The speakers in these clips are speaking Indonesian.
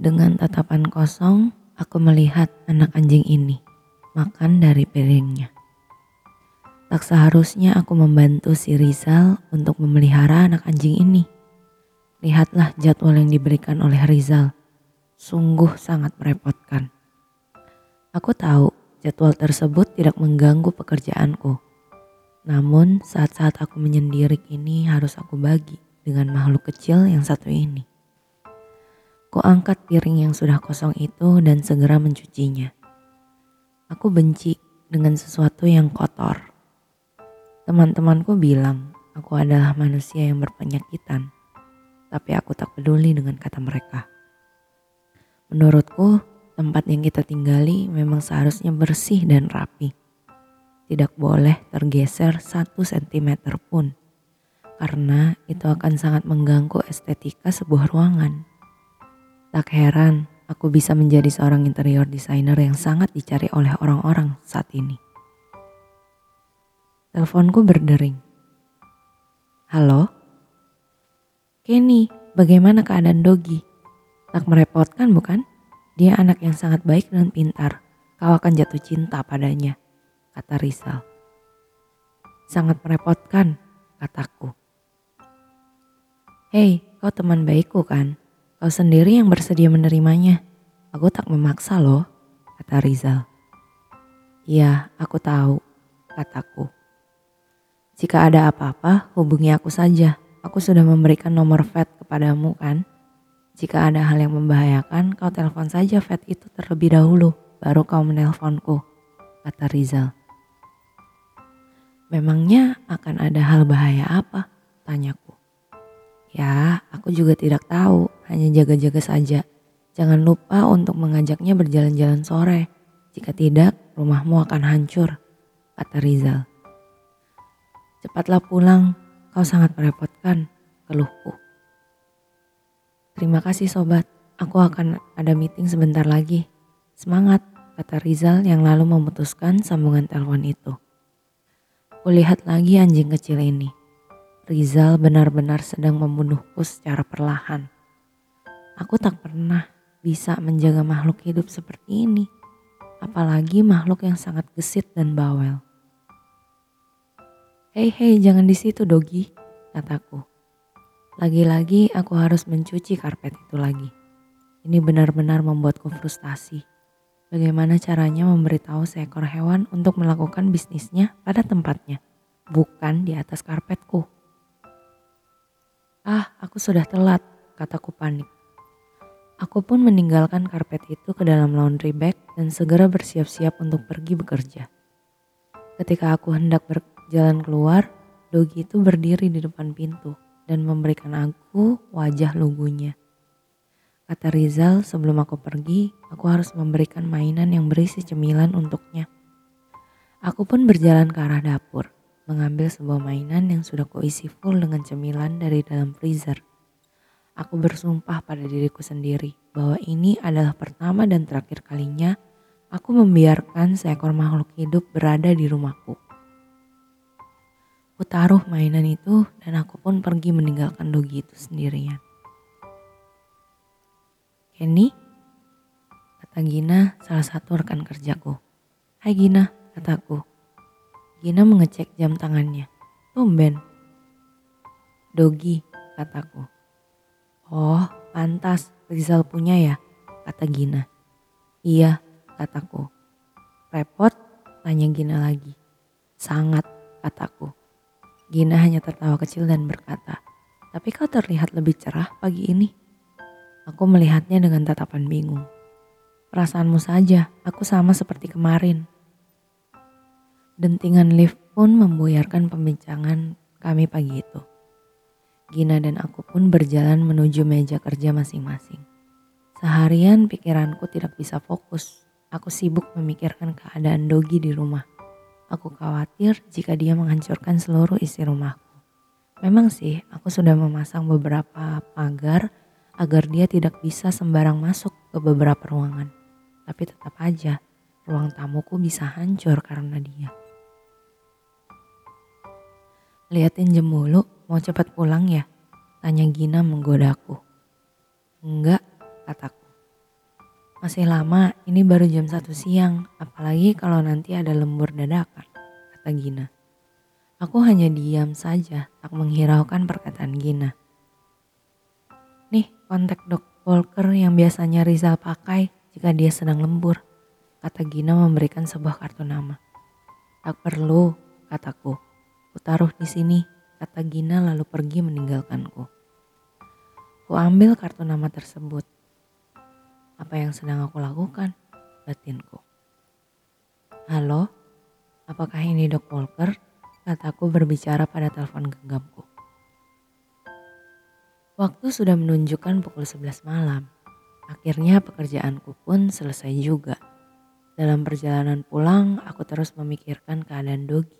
Dengan tatapan kosong, aku melihat anak anjing ini makan dari piringnya. Tak seharusnya aku membantu si Rizal untuk memelihara anak anjing ini. Lihatlah jadwal yang diberikan oleh Rizal. Sungguh sangat merepotkan. Aku tahu jadwal tersebut tidak mengganggu pekerjaanku. Namun saat-saat aku menyendiri ini harus aku bagi dengan makhluk kecil yang satu ini. Ku angkat piring yang sudah kosong itu dan segera mencucinya. Aku benci dengan sesuatu yang kotor. Teman-temanku bilang aku adalah manusia yang berpenyakitan tapi aku tak peduli dengan kata mereka. Menurutku, tempat yang kita tinggali memang seharusnya bersih dan rapi. Tidak boleh tergeser satu sentimeter pun, karena itu akan sangat mengganggu estetika sebuah ruangan. Tak heran aku bisa menjadi seorang interior designer yang sangat dicari oleh orang-orang saat ini. Teleponku berdering. Halo? Kenny, bagaimana keadaan Dogi? Tak merepotkan bukan? Dia anak yang sangat baik dan pintar. Kau akan jatuh cinta padanya, kata Rizal. Sangat merepotkan, kataku. Hei, kau teman baikku kan? Kau sendiri yang bersedia menerimanya. Aku tak memaksa loh, kata Rizal. Iya, aku tahu, kataku. Jika ada apa-apa, hubungi aku saja, Aku sudah memberikan nomor vet kepadamu kan? Jika ada hal yang membahayakan, kau telepon saja vet itu terlebih dahulu, baru kau menelponku, kata Rizal. Memangnya akan ada hal bahaya apa? Tanyaku. Ya, aku juga tidak tahu, hanya jaga-jaga saja. Jangan lupa untuk mengajaknya berjalan-jalan sore. Jika tidak, rumahmu akan hancur, kata Rizal. Cepatlah pulang, Kau sangat merepotkan, keluhku. Terima kasih sobat, aku akan ada meeting sebentar lagi. Semangat, kata Rizal yang lalu memutuskan sambungan telepon itu. Kulihat lagi anjing kecil ini. Rizal benar-benar sedang membunuhku secara perlahan. Aku tak pernah bisa menjaga makhluk hidup seperti ini. Apalagi makhluk yang sangat gesit dan bawel. Hei hei jangan di situ Dogi, kataku. Lagi-lagi aku harus mencuci karpet itu lagi. Ini benar-benar membuatku frustasi. Bagaimana caranya memberitahu seekor hewan untuk melakukan bisnisnya pada tempatnya, bukan di atas karpetku. Ah, aku sudah telat, kataku panik. Aku pun meninggalkan karpet itu ke dalam laundry bag dan segera bersiap-siap untuk pergi bekerja. Ketika aku hendak ber Jalan keluar, Dogi itu berdiri di depan pintu dan memberikan aku wajah lugunya. Kata Rizal sebelum aku pergi, aku harus memberikan mainan yang berisi cemilan untuknya. Aku pun berjalan ke arah dapur, mengambil sebuah mainan yang sudah kuisi full dengan cemilan dari dalam freezer. Aku bersumpah pada diriku sendiri bahwa ini adalah pertama dan terakhir kalinya aku membiarkan seekor makhluk hidup berada di rumahku. Aku taruh mainan itu dan aku pun pergi meninggalkan Dogi itu sendirian. Kenny, kata Gina salah satu rekan kerjaku. Hai Gina, kataku. Gina mengecek jam tangannya. Tumben. Dogi, kataku. Oh, pantas Rizal punya ya, kata Gina. Iya, kataku. Repot? Tanya Gina lagi. Sangat, kataku. Gina hanya tertawa kecil dan berkata, tapi kau terlihat lebih cerah pagi ini. Aku melihatnya dengan tatapan bingung. Perasaanmu saja, aku sama seperti kemarin. Dentingan lift pun membuyarkan pembincangan kami pagi itu. Gina dan aku pun berjalan menuju meja kerja masing-masing. Seharian pikiranku tidak bisa fokus. Aku sibuk memikirkan keadaan Dogi di rumah. Aku khawatir jika dia menghancurkan seluruh isi rumahku. Memang sih, aku sudah memasang beberapa pagar agar dia tidak bisa sembarang masuk ke beberapa ruangan. Tapi tetap aja, ruang tamuku bisa hancur karena dia. Liatin jam mulu, mau cepat pulang ya? Tanya Gina menggodaku. Enggak, kataku. Masih lama, ini baru jam satu siang, apalagi kalau nanti ada lembur dadakan, kata Gina. Aku hanya diam saja, tak menghiraukan perkataan Gina. Nih, kontak dok Volker yang biasanya Rizal pakai jika dia sedang lembur, kata Gina memberikan sebuah kartu nama. Tak perlu, kataku. Kutaruh di sini, kata Gina lalu pergi meninggalkanku. Ku ambil kartu nama tersebut. Apa yang sedang aku lakukan? Batinku. Halo, apakah ini Dok Walker? kataku berbicara pada telepon genggamku. Waktu sudah menunjukkan pukul 11 malam. Akhirnya pekerjaanku pun selesai juga. Dalam perjalanan pulang, aku terus memikirkan keadaan Dogi.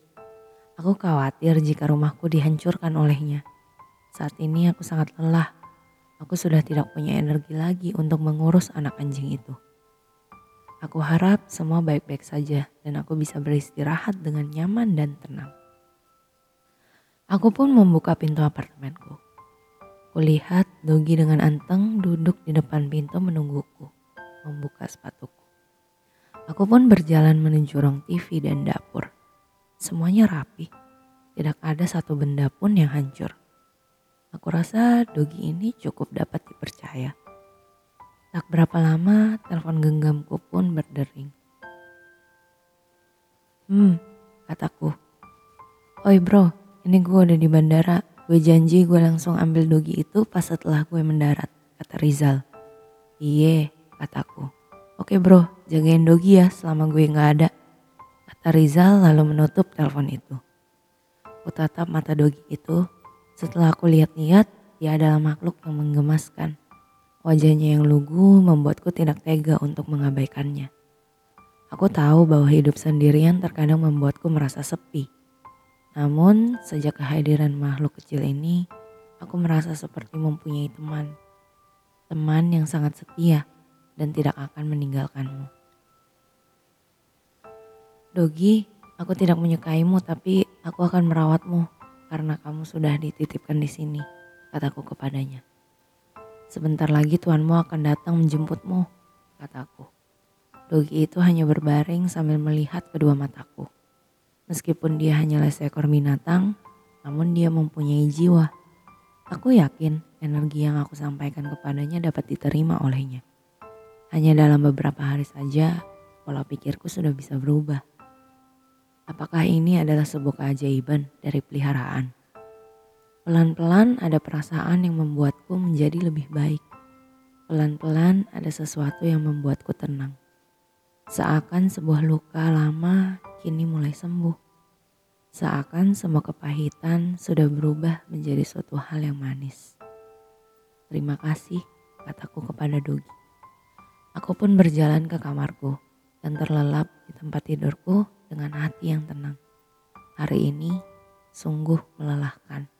Aku khawatir jika rumahku dihancurkan olehnya. Saat ini aku sangat lelah. Aku sudah tidak punya energi lagi untuk mengurus anak anjing itu. Aku harap semua baik-baik saja dan aku bisa beristirahat dengan nyaman dan tenang. Aku pun membuka pintu apartemenku. Kulihat Dogi dengan anteng duduk di depan pintu menungguku, membuka sepatuku. Aku pun berjalan menuju ruang TV dan dapur. Semuanya rapi, tidak ada satu benda pun yang hancur. Aku rasa Dogi ini cukup dapat dipercaya. Tak berapa lama telepon genggamku pun berdering. Hmm, kataku. Oi bro, ini gue udah di bandara. Gue janji gue langsung ambil dogi itu pas setelah gue mendarat, kata Rizal. Iye, kataku. Oke bro, jagain dogi ya selama gue gak ada. Kata Rizal lalu menutup telepon itu. Ku tatap mata dogi itu. Setelah aku lihat-lihat, dia adalah makhluk yang menggemaskan. Wajahnya yang lugu membuatku tidak tega untuk mengabaikannya. Aku tahu bahwa hidup sendirian terkadang membuatku merasa sepi. Namun, sejak kehadiran makhluk kecil ini, aku merasa seperti mempunyai teman. Teman yang sangat setia dan tidak akan meninggalkanmu. Dogi, aku tidak menyukaimu tapi aku akan merawatmu karena kamu sudah dititipkan di sini, kataku kepadanya. Sebentar lagi tuanmu akan datang menjemputmu, kataku. Dogi itu hanya berbaring sambil melihat kedua mataku. Meskipun dia hanyalah seekor binatang, namun dia mempunyai jiwa. Aku yakin energi yang aku sampaikan kepadanya dapat diterima olehnya. Hanya dalam beberapa hari saja, pola pikirku sudah bisa berubah. Apakah ini adalah sebuah keajaiban dari peliharaan? Pelan-pelan ada perasaan yang membuatku menjadi lebih baik. Pelan-pelan ada sesuatu yang membuatku tenang. Seakan sebuah luka lama kini mulai sembuh. Seakan semua kepahitan sudah berubah menjadi suatu hal yang manis. Terima kasih, kataku kepada Dogi. Aku pun berjalan ke kamarku dan terlelap di tempat tidurku dengan hati yang tenang. Hari ini sungguh melelahkan.